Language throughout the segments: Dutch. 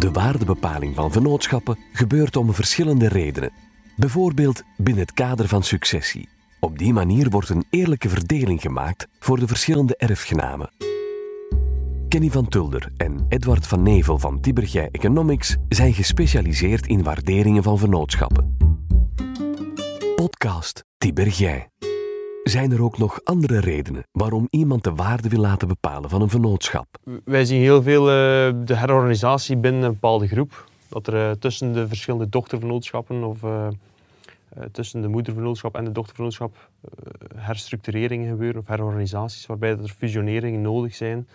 De waardebepaling van vennootschappen gebeurt om verschillende redenen. Bijvoorbeeld binnen het kader van successie. Op die manier wordt een eerlijke verdeling gemaakt voor de verschillende erfgenamen. Kenny van Tulder en Edward van Nevel van Tibergij Economics zijn gespecialiseerd in waarderingen van vennootschappen. Podcast Tibergij. Zijn er ook nog andere redenen waarom iemand de waarde wil laten bepalen van een vennootschap? Wij zien heel veel uh, de herorganisatie binnen een bepaalde groep. Dat er uh, tussen de verschillende dochtervennootschappen of uh, tussen de moedervennootschap en de dochtervennootschap herstructureringen gebeuren of herorganisaties waarbij er fusioneringen nodig zijn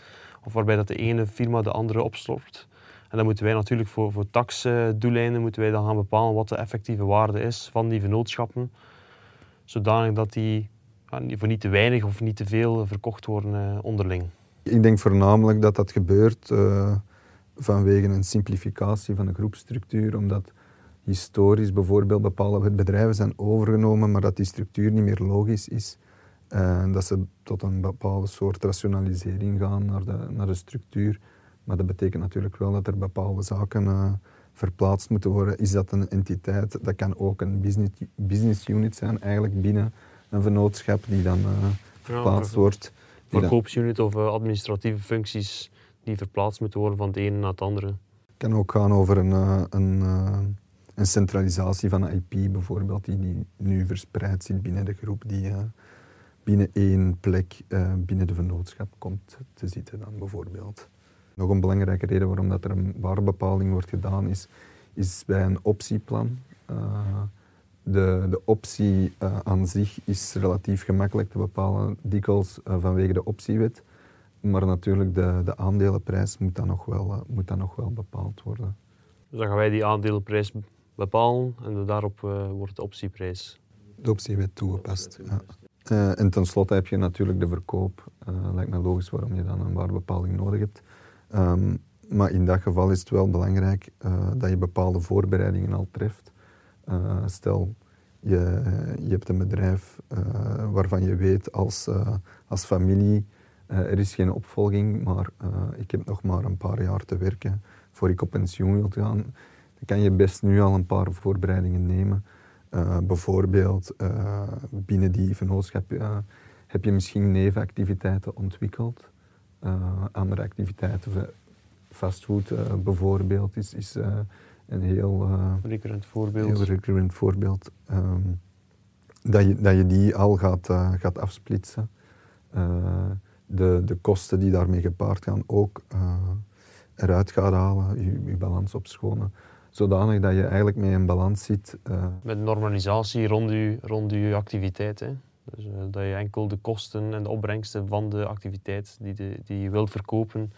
of waarbij dat de ene firma de andere opslorpt. En dan moeten wij natuurlijk voor, voor taxdoeleinden moeten wij dan gaan bepalen wat de effectieve waarde is van die vennootschappen, zodanig dat die voor niet te weinig of niet te veel verkocht worden uh, onderling. Ik denk voornamelijk dat dat gebeurt uh, vanwege een simplificatie van de groepstructuur, omdat historisch bijvoorbeeld bepaalde bedrijven zijn overgenomen, maar dat die structuur niet meer logisch is. En dat ze tot een bepaalde soort rationalisering gaan naar de, naar de structuur. Maar dat betekent natuurlijk wel dat er bepaalde zaken verplaatst moeten worden. Is dat een entiteit? Dat kan ook een business, business unit zijn, eigenlijk binnen een vennootschap die dan verplaatst ja, wordt. Verkoopsunit of uh, administratieve functies die verplaatst moeten worden van het ene naar het andere. Het kan ook gaan over een, uh, een, een centralisatie van IP bijvoorbeeld, die, die nu verspreid zit binnen de groep, die binnen één plek binnen de vennootschap komt te zitten dan bijvoorbeeld. Nog een belangrijke reden waarom dat er een waardebepaling wordt gedaan is, is bij een optieplan. De, de optie uh, aan zich is relatief gemakkelijk te bepalen, dikwijls uh, vanwege de optiewet. Maar natuurlijk, de, de aandelenprijs moet dan, nog wel, uh, moet dan nog wel bepaald worden. Dus dan gaan wij die aandelenprijs bepalen en daarop wordt de optieprijs. De optiewet toegepast, ja. en tenslotte heb je natuurlijk de verkoop. lijkt me logisch waarom je dan een waardebepaling nodig hebt. Um, maar in dat geval is het wel belangrijk dat je bepaalde voorbereidingen al treft. Uh, stel, je, je hebt een bedrijf uh, waarvan je weet als, uh, als familie, er is geen opvolging, maar ik heb nog maar een paar jaar te werken voor ik op pensioen wil gaan. Dan kan je best nu al een paar voorbereidingen nemen. bijvoorbeeld binnen die vennootschap heb je misschien nevenactiviteiten ontwikkeld. andere activiteiten, fastfood bijvoorbeeld, is, is een heel, uh, recurrent voorbeeld, heel recurrent voorbeeld um, dat, je, dat je die al gaat, uh, gaat afsplitsen. Uh, de, de kosten die daarmee gepaard gaan ook eruit gaat halen, je, je balans opschonen zodanig dat je eigenlijk met een balans zit. Uh... Met normalisatie rond je, rond je activiteit. Hè? Dus uh, dat je enkel de kosten en de opbrengsten van de activiteit die, de, die je wilt verkopen,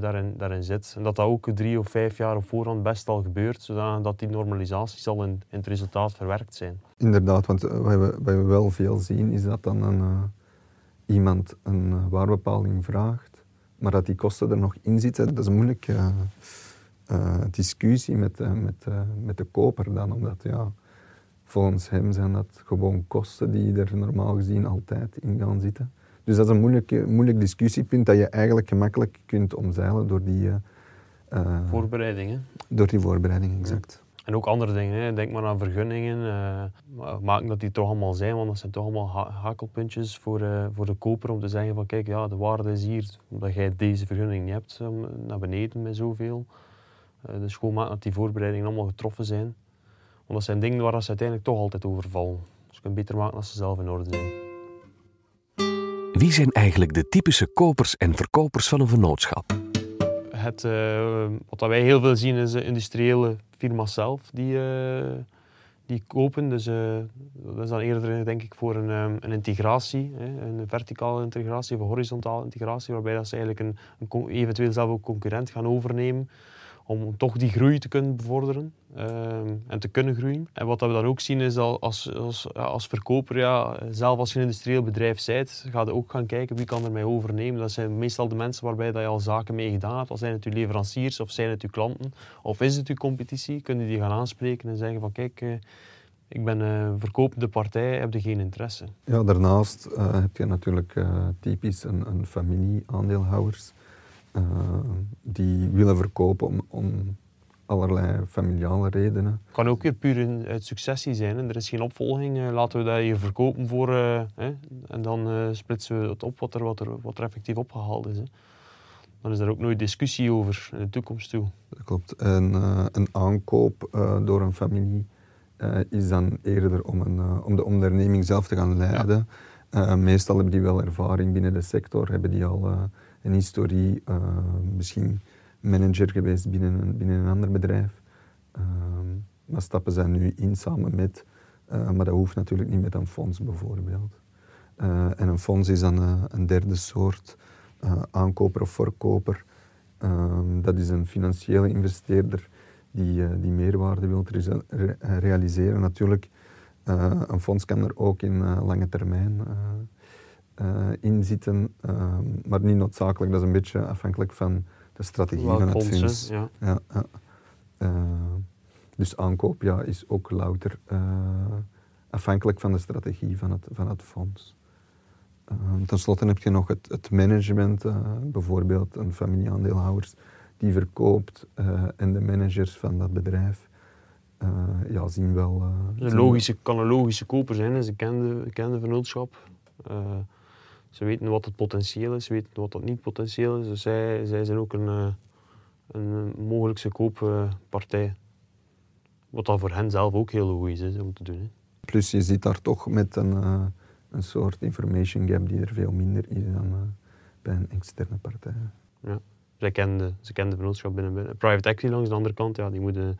daarin, daarin zit. En dat dat ook drie of vijf jaar op voorhand best al gebeurt, zodat die normalisaties al in, in het resultaat verwerkt zijn. Inderdaad, want wat we, we wel veel zien is dat dan een, uh, iemand een waarbepaling vraagt, maar dat die kosten er nog in zitten. Dat is een moeilijke discussie met, met, met de koper dan, omdat ja, volgens hem zijn dat gewoon kosten die er normaal gezien altijd in gaan zitten. Dus dat is een moeilijk, moeilijk discussiepunt dat je eigenlijk gemakkelijk kunt omzeilen door die... Uh, voorbereidingen. Door die voorbereidingen, exact. En ook andere dingen. Hè. Denk maar aan vergunningen. Uh, maak dat die toch allemaal zijn, want dat zijn toch allemaal ha hakelpuntjes voor, uh, voor de koper om te zeggen van kijk, ja, de waarde is hier, omdat jij deze vergunning niet hebt, um, naar beneden met zoveel. Uh, dus gewoon maken dat die voorbereidingen allemaal getroffen zijn. Want dat zijn dingen waar ze uiteindelijk toch altijd over vallen. Dus je kunt beter maken als ze zelf in orde zijn. Wie zijn eigenlijk de typische kopers en verkopers van een vennootschap? Het, uh, wat wij heel veel zien is de industriële firma's zelf die, uh, die kopen. Dus uh, dat is dan eerder denk ik voor een, um, een integratie, hè, een verticale integratie of een horizontale integratie, waarbij dat ze eigenlijk een eventueel zelf ook concurrent gaan overnemen om toch die groei te kunnen bevorderen uh, en te kunnen groeien. En wat we dan ook zien is dat als, als, als verkoper, ja, zelf als je een industrieel bedrijf bent, ga je ook gaan kijken wie kan er mij overnemen. Dat zijn meestal de mensen waarbij dat je al zaken mee gedaan hebt. Al zijn het uw leveranciers of zijn het uw klanten of is het uw competitie, kunnen die gaan aanspreken en zeggen van kijk... Uh, ik ben een verkopende partij, heb je geen interesse? Ja, daarnaast uh, heb je natuurlijk typisch een, een familie aandeelhouders die willen verkopen om, om allerlei familiale redenen. Het kan ook weer puur uit successie zijn. Hè. Er is geen opvolging. laten we dat hier verkopen voor... hè, en dan splitsen we het op wat er, wat er, wat er effectief opgehaald is. Hè dan is er ook nooit discussie over in de toekomst toe. Dat klopt. En uh, een aankoop door een familie is dan eerder om, een, om de onderneming zelf te gaan leiden. Ja. meestal hebben die wel ervaring binnen de sector, hebben die al een historie, misschien manager geweest binnen een, binnen een ander bedrijf. maar stappen zij nu in samen met, maar dat hoeft natuurlijk niet met een fonds bijvoorbeeld. en een fonds is dan een derde soort aankoper of verkoper. Um, dat is een financiële investeerder die, die meerwaarde wil re realiseren. Natuurlijk, een fonds kan er ook in lange termijn in zitten, ehm, maar niet noodzakelijk. Dat is een beetje afhankelijk van de strategie van het fonds. Ja. Ja, dus aankoop ja, is ook louter afhankelijk van de strategie van het, van het fonds. Uh, ten slotte heb je nog het, het management, uh, bijvoorbeeld een familieaandeelhouders die verkoopt uh, en de managers van dat bedrijf ja, zien wel... een logische, kan een logische koper zijn, ze kennen de, kennen de vennootschap. Ze weten wat het potentieel is, ze weten wat het niet potentieel is. Dus zij, zij zijn ook een, een mogelijkse kooppartij. Wat dat voor hen zelf ook heel logisch is om te doen. Hè. Plus je zit daar toch met een een soort information gap die er veel minder is dan uh, bij een externe partij. Ja. Zij kenden, ze kenden de vennootschap binnen, binnen. Private equity langs de andere kant, ja, die moeten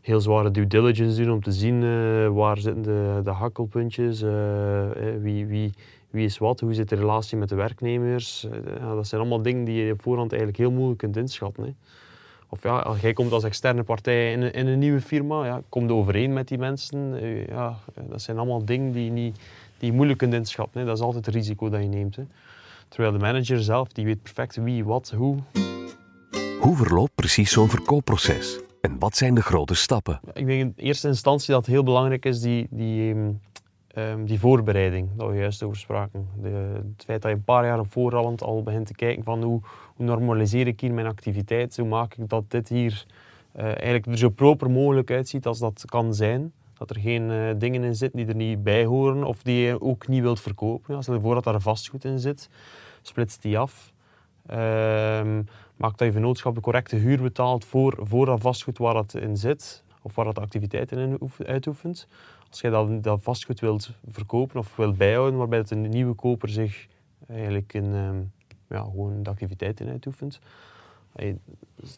heel zware due diligence doen om te zien uh, waar zitten de, de hakkelpuntjes, wie, wie, wie is wat, hoe zit de relatie met de werknemers. Ja, dat zijn allemaal dingen die je op voorhand eigenlijk heel moeilijk kunt inschatten. Hè. Of ja, als jij komt als externe partij in een, in een nieuwe firma, ja, kom je overeen met die mensen. ja, dat zijn allemaal dingen die niet die je moeilijk kunt inschatten. Hè. Dat is altijd het risico dat je neemt. Hè. Terwijl de manager zelf, die weet perfect wie, wat, hoe. Hoe verloopt precies zo'n verkoopproces? En wat zijn de grote stappen? Ik denk in eerste instantie dat het heel belangrijk is die, die, um, die voorbereiding, dat we juist over spraken. De, het feit dat je een paar jaar op voorhand al begint te kijken van hoe, normaliseer ik hier mijn activiteit, hoe maak ik dat dit hier uh, eigenlijk er zo proper mogelijk uitziet als dat kan zijn. Dat er geen uh, dingen in zitten die er niet bij horen of die je ook niet wilt verkopen. Als je ervoor dat daar vastgoed in zit, splitst die af. Uh, maak dat je vennootschap de correcte huur betaalt voor, voor dat vastgoed waar dat in zit of waar dat activiteiten in uitoefent. Als je dat, dat vastgoed wilt verkopen of wilt bijhouden, waarbij het een nieuwe koper zich eigenlijk in uh, ja, gewoon de activiteiten uitoefent,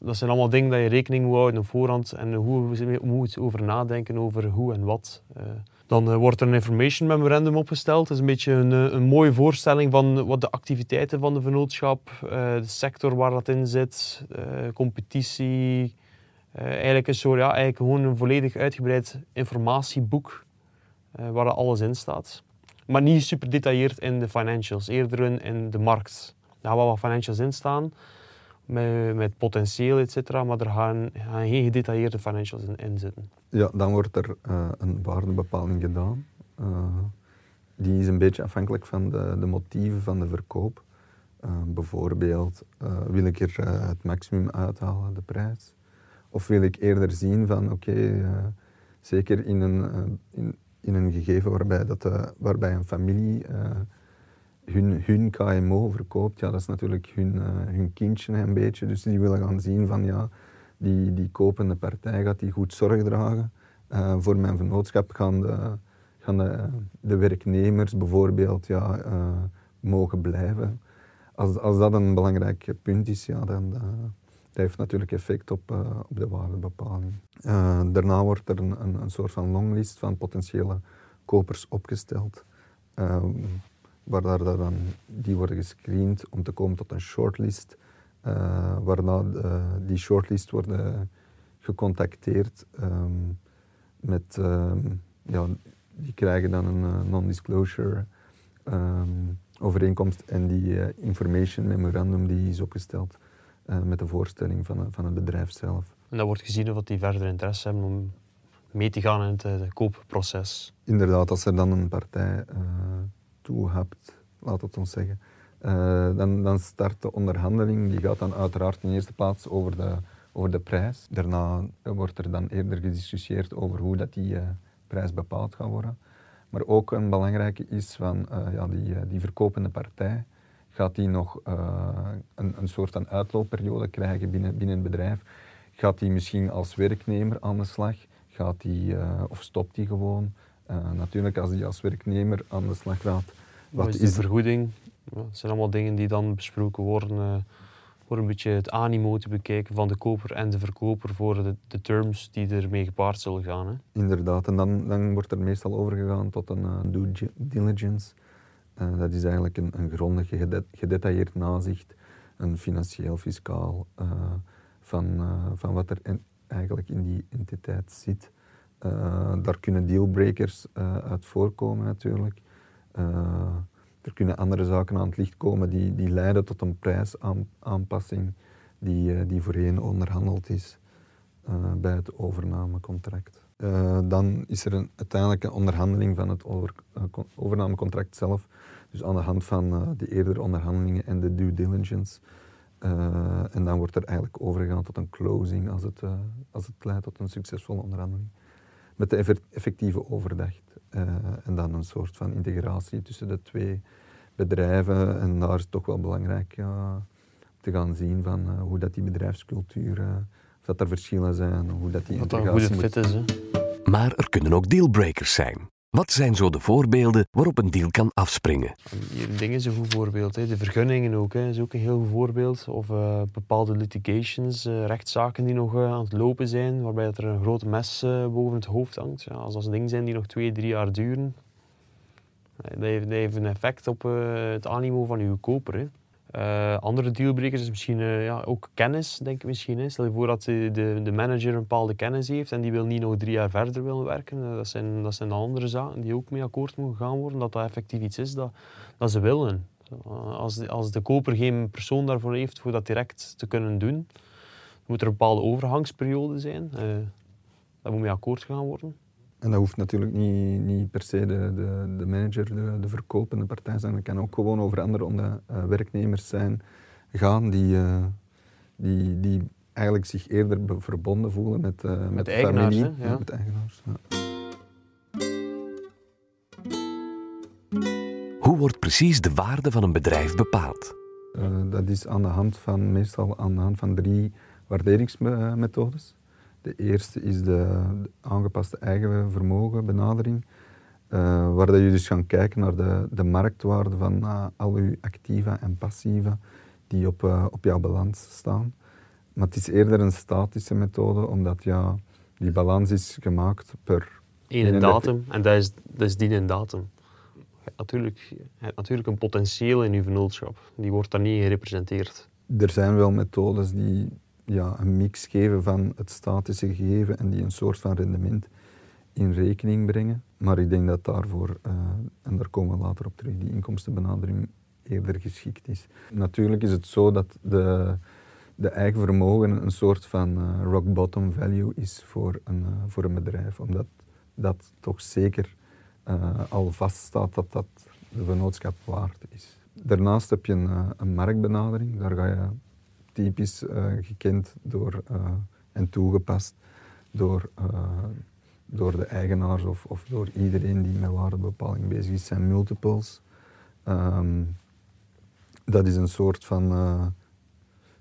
dat zijn allemaal dingen dat je rekening moet houden op voorhand en hoe je moet over nadenken over hoe en wat. Eh, dan eh, wordt er een information memorandum opgesteld. Dat is een beetje een, eh, een mooie voorstelling van wat de activiteiten van de vennootschap, de sector waar dat in zit, competitie. Eigenlijk een soort, ja, eigenlijk gewoon een volledig uitgebreid informatieboek waar alles in staat. Maar niet super gedetailleerd in de financials, eerder in, in de markt. Daar gaan wat financials in staan met, met potentieel, et cetera, maar er gaan, geen gedetailleerde financials in, zitten. Ja, dan wordt er uh, een waardebepaling gedaan. Die is een beetje afhankelijk van de, de motieven van de verkoop. Bijvoorbeeld, wil ik er het maximum uithalen, de prijs? Of wil ik eerder zien van, oké, zeker in een, in, in een gegeven waarbij, dat, waarbij een familie hun, hun KMO verkoopt, ja, dat is natuurlijk hun, hun kindje een beetje. Dus die willen gaan zien van ja, die, die kopende partij gaat die goed zorg dragen. Voor mijn vennootschap gaan de, gaan de, de werknemers bijvoorbeeld ja, mogen blijven. Als, als dat een belangrijk punt is, ja, dan dat heeft natuurlijk effect op, op de waardebepaling. daarna wordt er een, een, soort van longlist van potentiële kopers opgesteld. Ehm, waar daar dan, die worden gescreend om te komen tot een shortlist. Uh, waarna uh, die shortlist worden gecontacteerd um, met, um, ja, die krijgen dan een uh, non-disclosure um, overeenkomst en die information memorandum die is opgesteld met de voorstelling van, van het bedrijf zelf. En dat wordt gezien of die verder interesse hebben om mee te gaan in het koopproces. Inderdaad, als er dan een partij toe hebt, laat het ons zeggen, Uh, dan, dan start de onderhandeling, die gaat dan uiteraard in eerste plaats over de, over de prijs. Daarna wordt er dan eerder gediscussieerd over hoe dat die uh, prijs bepaald gaat worden. Maar ook een belangrijke is van ja, die, die verkopende partij. Gaat die nog een, een soort van uitloopperiode krijgen binnen, binnen het bedrijf? Gaat die misschien als werknemer aan de slag? Gaat die, of stopt die gewoon? natuurlijk, als die als werknemer aan de slag gaat, wat is de vergoeding? Ja, het zijn allemaal dingen die dan besproken worden voor een beetje het animo te bekijken van de koper en de verkoper voor de, de terms die ermee gepaard zullen gaan. Hè. Inderdaad, en dan, dan wordt er meestal overgegaan tot een uh, due diligence. Uh, dat is eigenlijk een, een grondig, gedetailleerd nazicht, een financieel, fiscaal, van, van wat er in, eigenlijk in die entiteit zit. daar kunnen dealbreakers uit voorkomen natuurlijk. Er kunnen andere zaken aan het licht komen die, die leiden tot een prijsaanpassing die, die voorheen onderhandeld is bij het overnamecontract. Uh, dan is er een, uiteindelijk een onderhandeling van het over, overnamecontract zelf. Dus aan de hand van de eerdere onderhandelingen en de due diligence. en dan wordt er eigenlijk overgegaan tot een closing als het, als het leidt tot een succesvolle onderhandeling. Met de effectieve overdracht. en dan een soort van integratie tussen de twee bedrijven. En daar is het toch wel belangrijk te gaan zien van hoe dat die bedrijfscultuur, dat er verschillen zijn, hoe dat die Wat een goede fit is. Hè? Maar er kunnen ook dealbreakers zijn. Wat zijn zo de voorbeelden waarop een deal kan afspringen? Dingen is een goed voorbeeld. Hè. De vergunningen ook, hè, is ook een heel goed voorbeeld. Of uh, bepaalde litigations, uh, rechtszaken die nog uh, aan het lopen zijn, waarbij er een groot mes boven het hoofd hangt. Ja, als dat dingen zijn die nog twee, drie jaar duren, dat heeft, heeft een effect op uh, het animo van uw koper. Hè. Uh, andere dealbreakers is misschien uh, ja, ook kennis, denk ik misschien. Stel je voor dat de, de, de, manager een bepaalde kennis heeft en die wil niet nog drie jaar verder willen werken. dat, zijn, dat zijn de andere zaken die ook mee akkoord moeten gaan worden. Dat dat effectief iets is dat, dat ze willen. Als de, als de koper geen persoon daarvoor heeft voor dat direct te kunnen doen, moet er een bepaalde overgangsperiode zijn. daar moet mee akkoord gaan worden. En dat hoeft natuurlijk niet, niet per se de, de, de manager, de, de verkopende partij zijn. Het kan ook gewoon over andere onder, uh, werknemers zijn, gaan die, uh, die, die eigenlijk zich eerder verbonden voelen met, uh, met, met de familie. Hè, ja. Met eigenaars. Ja. Hoe wordt precies de waarde van een bedrijf bepaald? dat is aan de hand van, meestal aan de hand van drie waarderingsmethodes. De eerste is de, aangepaste eigen vermogen benadering, uh, waar dat je dus gaat kijken naar de, de marktwaarde van uh, al uw activa en passiva die op, uh, op jouw balans staan. Maar het is eerder een statische methode, omdat ja, die balans is gemaakt per... Eén datum, en dat is, dat is die datum. Natuurlijk, je hebt natuurlijk een potentieel in je vennootschap. Die wordt daar niet gerepresenteerd. Er zijn wel methodes die ja, een mix geven van het statische gegeven en die een soort van rendement in rekening brengen. Maar ik denk dat daarvoor, uh, en daar komen we later op terug, die inkomstenbenadering eerder geschikt is. Natuurlijk is het zo dat de, de eigen vermogen een soort van uh, rock bottom value is voor een, uh, voor een bedrijf, omdat dat toch zeker al vaststaat dat dat de vennootschap waard is. Daarnaast heb je een, een marktbenadering, daar ga je typisch uh, gekend door, uh, en toegepast door, uh, door de eigenaars of, of door iedereen die met waardebepaling bezig is, zijn multiples. Um, dat is een soort van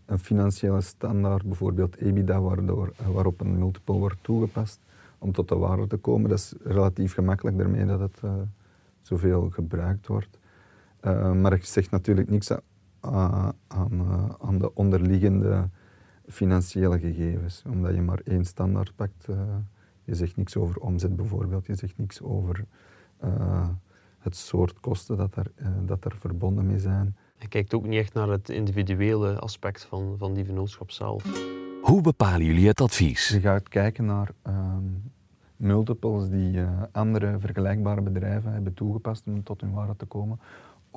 een financiële standaard, bijvoorbeeld EBITDA, waardoor, waarop een multiple wordt toegepast om tot de waarde te komen. Dat is relatief gemakkelijk daarmee dat het zoveel gebruikt wordt. maar ik zeg natuurlijk niks aan, eh, aan de onderliggende financiële gegevens. Omdat je maar één standaard pakt. Uh, je zegt niks over omzet bijvoorbeeld, je zegt niks over uh, het soort kosten dat er, uh, dat er verbonden mee zijn. Je kijkt ook niet echt naar het individuele aspect van, van die vennootschap zelf. Hoe bepalen jullie het advies? Je gaat kijken naar um, multiples die andere vergelijkbare bedrijven hebben toegepast om tot hun waarde te komen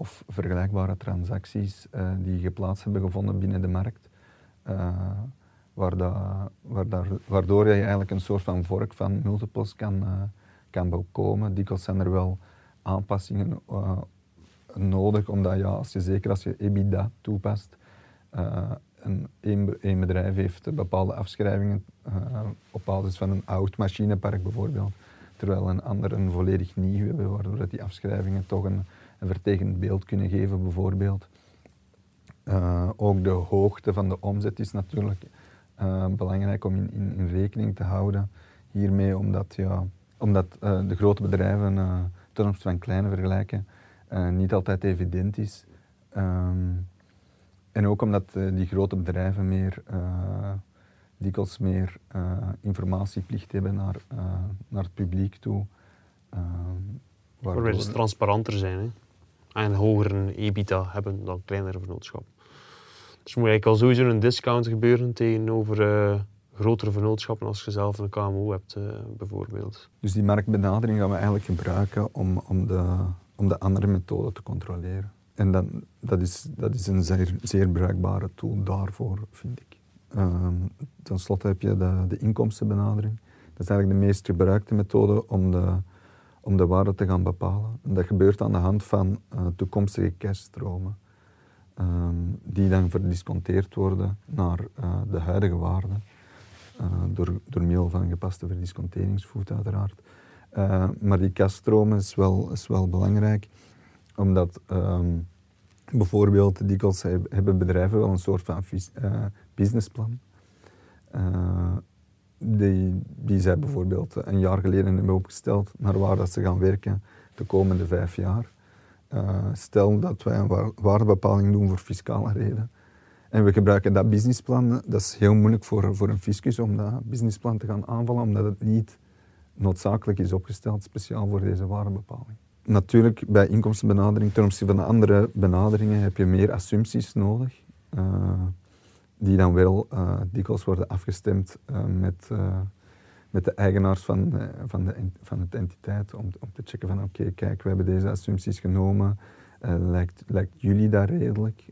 of vergelijkbare transacties uh, die geplaatst hebben gevonden binnen de markt. Uh, waar daar, waardoor je eigenlijk een soort van vork van multiples kan, uh, kan bekomen. Dikwijls zijn er wel aanpassingen nodig, omdat ja, als je, zeker als je EBITDA toepast, een, een, bedrijf heeft bepaalde afschrijvingen op basis van een oud machinepark bijvoorbeeld, terwijl een ander een volledig nieuw hebben, waardoor die afschrijvingen toch een, een vertekend beeld kunnen geven bijvoorbeeld. Uh, ook de hoogte van de omzet is natuurlijk belangrijk om in, in, in, rekening te houden hiermee, omdat, ja, omdat de grote bedrijven ten opzichte van kleine vergelijken niet altijd evident is. Um, en ook omdat uh, die grote bedrijven meer, uh, dikwijls meer uh, informatieplicht hebben naar, naar het publiek toe. Waarbij ze transparanter zijn hè? En hoger een EBITDA hebben dan kleinere vernootschappen. Dus moet eigenlijk al sowieso een discount gebeuren tegenover grotere vernootschappen als je zelf een KMO hebt, bijvoorbeeld. Dus die marktbenadering gaan we eigenlijk gebruiken om, om, de, om de andere methode te controleren. En dat, dat, is, dat is een zeer, zeer bruikbare tool daarvoor, vind ik. Um, ten slotte heb je de, de inkomstenbenadering. Dat is eigenlijk de meest gebruikte methode om de, om de waarde te gaan bepalen. En dat gebeurt aan de hand van uh, toekomstige cashstromen, um, die dan verdisconteerd worden naar uh, de huidige waarde, uh, door, door middel van een gepaste verdisconteringsvoet uiteraard. maar die cashstromen is wel, is wel belangrijk omdat um, bijvoorbeeld dikwijls hebben bedrijven wel een soort van businessplan. Die, die zij bijvoorbeeld een jaar geleden hebben opgesteld naar waar dat ze gaan werken de komende vijf jaar. Uh, stel dat wij een waardebepaling doen voor fiscale reden. En we gebruiken dat businessplan. Dat is heel moeilijk voor, voor een fiscus om dat businessplan te gaan aanvallen, omdat het niet noodzakelijk is opgesteld speciaal voor deze waardebepaling natuurlijk, bij inkomstenbenadering ten opzichte van de andere benaderingen heb je meer assumpties nodig, uh, die dan wel uh, dikwijls worden afgestemd uh, met, met de eigenaars van, van, de, van het entiteit, om, om te checken van oké, kijk, we hebben deze assumpties genomen, lijkt, lijkt jullie dat redelijk?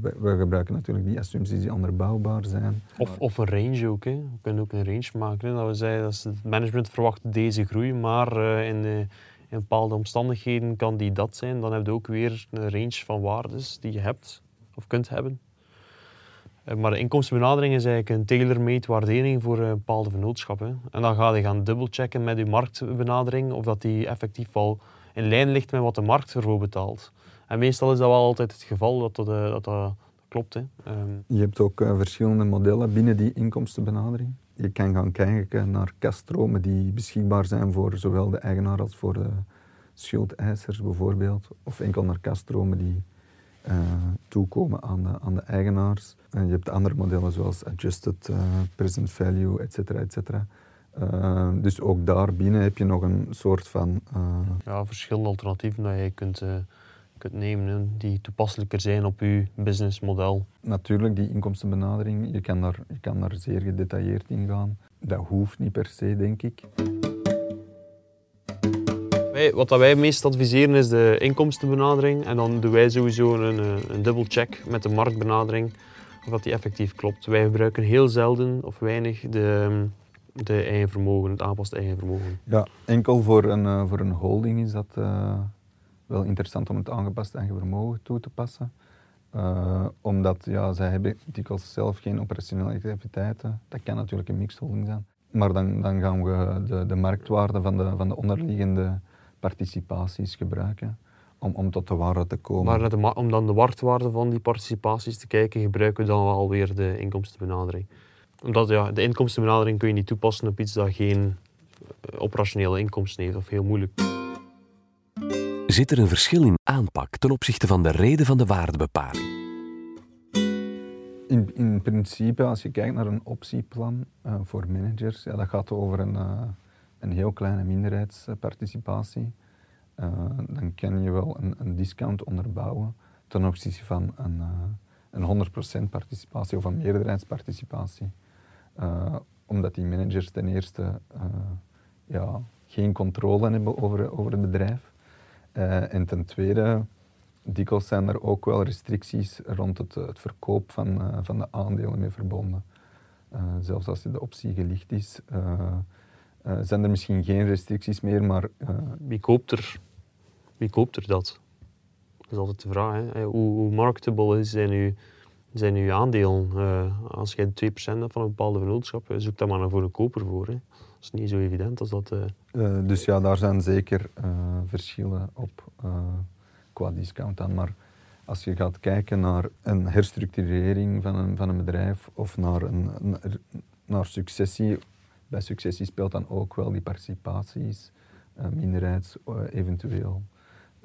We, we, gebruiken natuurlijk die assumpties die onderbouwbaar zijn. Of, of een range ook, hè. we kunnen ook een range maken. Dat we zeiden, dat het management verwacht deze groei, maar in in bepaalde omstandigheden kan die dat zijn. Dan heb je ook weer een range van waardes die je hebt of kunt hebben. Eh, maar de inkomstenbenadering is eigenlijk een tailor-made waardering voor een bepaalde vennootschap. En dan ga je gaan dubbelchecken met je marktbenadering of dat die effectief wel in lijn ligt met wat de markt ervoor betaalt. En meestal is dat wel altijd het geval dat dat, eh, dat, klopt. Hè. Ehm, je hebt ook verschillende modellen binnen die inkomstenbenadering je kan gaan kijken naar kaststromen die beschikbaar zijn voor zowel de eigenaar als voor de schuldeisers bijvoorbeeld. Of enkel naar kaststromen die uh, toekomen aan de, aan de eigenaars. En je hebt andere modellen zoals adjusted uh, present value, et cetera, et cetera. Uh, dus ook daarbinnen heb je nog een soort van... Ja, verschillende alternatieven dat je kunt kunt nemen die toepasselijker zijn op uw businessmodel. Natuurlijk, die inkomstenbenadering, je kan, daar, je kan daar zeer gedetailleerd in gaan. Dat hoeft niet per se, denk ik. Wat wij meest adviseren is de inkomstenbenadering. En dan doen wij sowieso een, een dubbel check met de marktbenadering of dat die effectief klopt. Wij gebruiken heel zelden of weinig de, de eigen vermogen, het aanpast eigen vermogen. Ja, enkel voor een, eh, voor een holding is dat... Uh wel interessant om het aangepast eigen vermogen toe te passen. Uh, omdat ja, zij hebben dikwijls zelf geen operationele activiteiten. Dat kan natuurlijk een mixed holding zijn. Maar dan, dan gaan we de, de marktwaarde van de, van de onderliggende participaties gebruiken om, om tot de waarde te komen. Maar de, om dan de marktwaarde van die participaties te kijken, gebruiken we dan wel weer de inkomstenbenadering. Omdat ja, de inkomstenbenadering kun je niet toepassen op iets dat geen eh, operationele inkomsten heeft of heel moeilijk. Zit er een verschil in aanpak ten opzichte van de reden van de waardebepaling? In, in principe, als je kijkt naar een optieplan uh, voor managers, ja, dat gaat over een, uh, een heel kleine minderheidsparticipatie. Uh, dan kan je wel een, een, discount onderbouwen ten opzichte van een, een 100% participatie of een meerderheidsparticipatie. omdat die managers ten eerste ja, geen controle hebben over, over het bedrijf. En ten tweede, dikwijls zijn er ook wel restricties rond het, het verkoop van, van de aandelen mee verbonden. Zelfs als de optie gelicht is, zijn er misschien geen restricties meer, maar... wie, koopt er, wie koopt er dat? Dat is altijd de vraag. Hè. Hoe, hoe marketable is, zijn, uw, zijn uw aandelen? Uh, als je 2% hebt van een bepaalde vennootschap, zoek daar maar voor een koper voor. Hè. Dat is niet zo evident als dat... Dus ja, daar zijn zeker verschillen op qua discount dan. Maar als je gaat kijken naar een herstructurering van een, van een bedrijf of naar, een, naar successie, bij successie speelt dan ook wel die participaties, uh, minderheids uh, eventueel.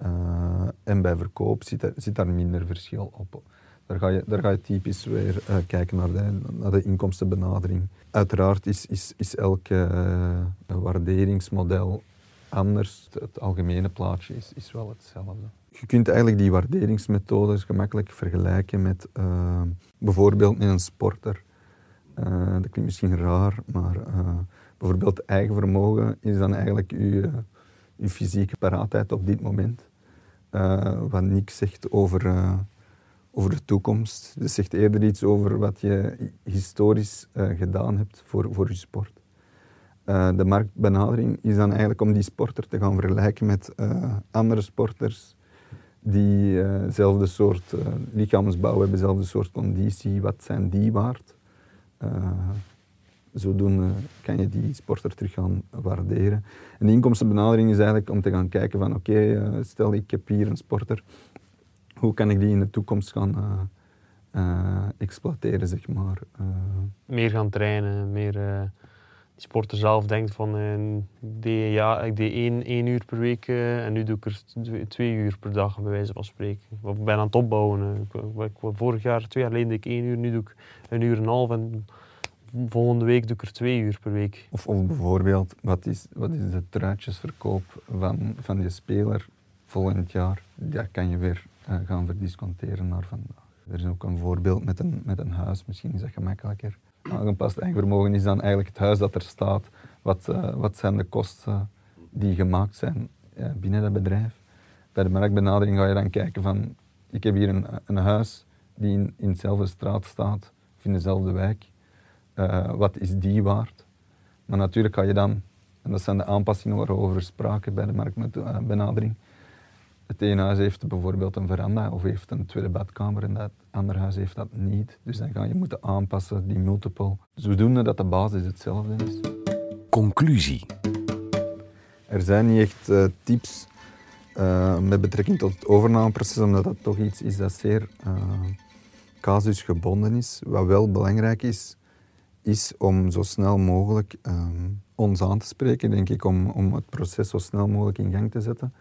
Uh, en bij verkoop zit, zit daar minder verschil op. Daar ga je, daar ga je typisch weer kijken naar de, naar de inkomstenbenadering. Uiteraard is, is, is elk waarderingsmodel anders. Het algemene plaatje is, is wel hetzelfde je kunt eigenlijk die waarderingsmethodes gemakkelijk vergelijken met bijvoorbeeld met een sporter. Uh, dat klinkt misschien raar, maar uh, bijvoorbeeld eigen vermogen is dan eigenlijk je, je fysieke paraatheid op dit moment. wat niks zegt over, over de toekomst. Het zegt eerder iets over wat je historisch gedaan hebt voor, voor je sport. de marktbenadering is dan eigenlijk om die sporter te gaan vergelijken met andere sporters die dezelfde eh, soort uh, lichaamsbouw hebben, dezelfde soort conditie. Wat zijn die waard? Uh, zodoende kan je die sporter terug gaan waarderen. En de inkomstenbenadering is eigenlijk om te gaan kijken van oké, stel ik heb hier een sporter, hoe kan ik die in de toekomst gaan exploiteren, zeg maar. meer gaan trainen, meer die sporter zelf denkt van die, ja, ik deed één, één uur per week uh, en nu doe ik er twee uur per dag, bij wijze van spreken. Ik ben aan het opbouwen. Uh. vorig jaar, twee jaar geleden deed ik één uur, nu doe ik een uur en een half en volgende week doe ik er twee uur per week. Of, of bijvoorbeeld, wat is, wat is de truitjesverkoop van, van je speler volgend jaar? Dat kan je weer gaan verdisconteren naar vandaag. Er is ook een voorbeeld met een, met een huis, misschien is dat gemakkelijker aangepast eigenvermogen is dan eigenlijk het huis dat er staat. Wat, uh, wat zijn de kosten die gemaakt zijn uh, binnen dat bedrijf? Bij de marktbenadering ga je dan kijken van, ik heb hier een, een huis die in, dezelfde straat staat, of in dezelfde wijk. Uh, wat is die waard? Maar natuurlijk ga je dan, en dat zijn de aanpassingen waarover we spraken bij de marktbenadering, het ene huis heeft bijvoorbeeld een veranda of heeft een tweede badkamer en dat andere huis heeft dat niet. Dus dan ga je moeten aanpassen, die multiple. Zodoende dat de basis hetzelfde is. Conclusie. Er zijn niet echt uh, tips uh, met betrekking tot het overnameproces, omdat dat toch iets is dat zeer uh, casusgebonden is. Wat wel belangrijk is, is om zo snel mogelijk ons aan te spreken, denk ik, om, om het proces zo snel mogelijk in gang te zetten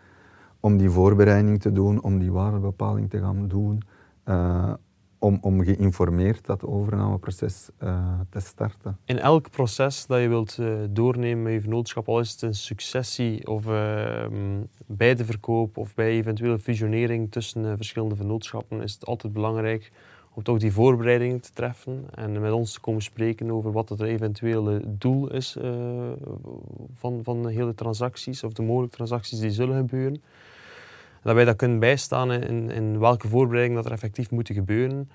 om die voorbereiding te doen, om die waardebepaling te gaan doen, uh, om, om geïnformeerd dat overnameproces uh, te starten. In elk proces dat je wilt uh, doornemen met je vennootschap, al is het een successie of bij de verkoop of bij eventuele fusionering tussen verschillende vennootschappen, is het altijd belangrijk om toch die voorbereidingen te treffen en met ons te komen spreken over wat het eventuele doel is van, van de hele transacties of de mogelijke transacties die zullen gebeuren dat wij dat kunnen bijstaan in, in welke voorbereiding dat er effectief moeten gebeuren.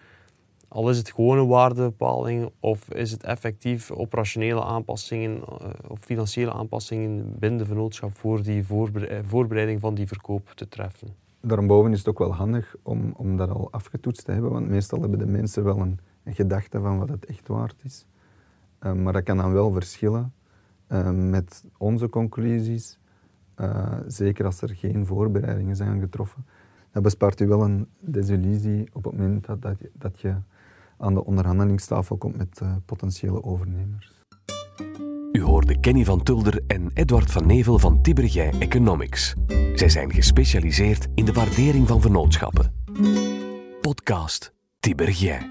Al is het gewone waardebepaling of is het effectief operationele aanpassingen eh, of financiële aanpassingen binnen de vennootschap voor die eh, voorbereiding van die verkoop te treffen. Daarboven is het ook wel handig om, om dat al afgetoetst te hebben, want meestal hebben de mensen wel een, een gedachte van wat het echt waard is. Uh, maar dat kan dan wel verschillen met onze conclusies uh, zeker als er geen voorbereidingen zijn getroffen. Dat bespaart u wel een desillusie op het moment dat, dat, je, dat je aan de onderhandelingstafel komt met uh, potentiële overnemers. U hoorde Kenny van Tulder en Edward van Nevel van Tibergij Economics. Zij zijn gespecialiseerd in de waardering van vennootschappen. Podcast Tibergij.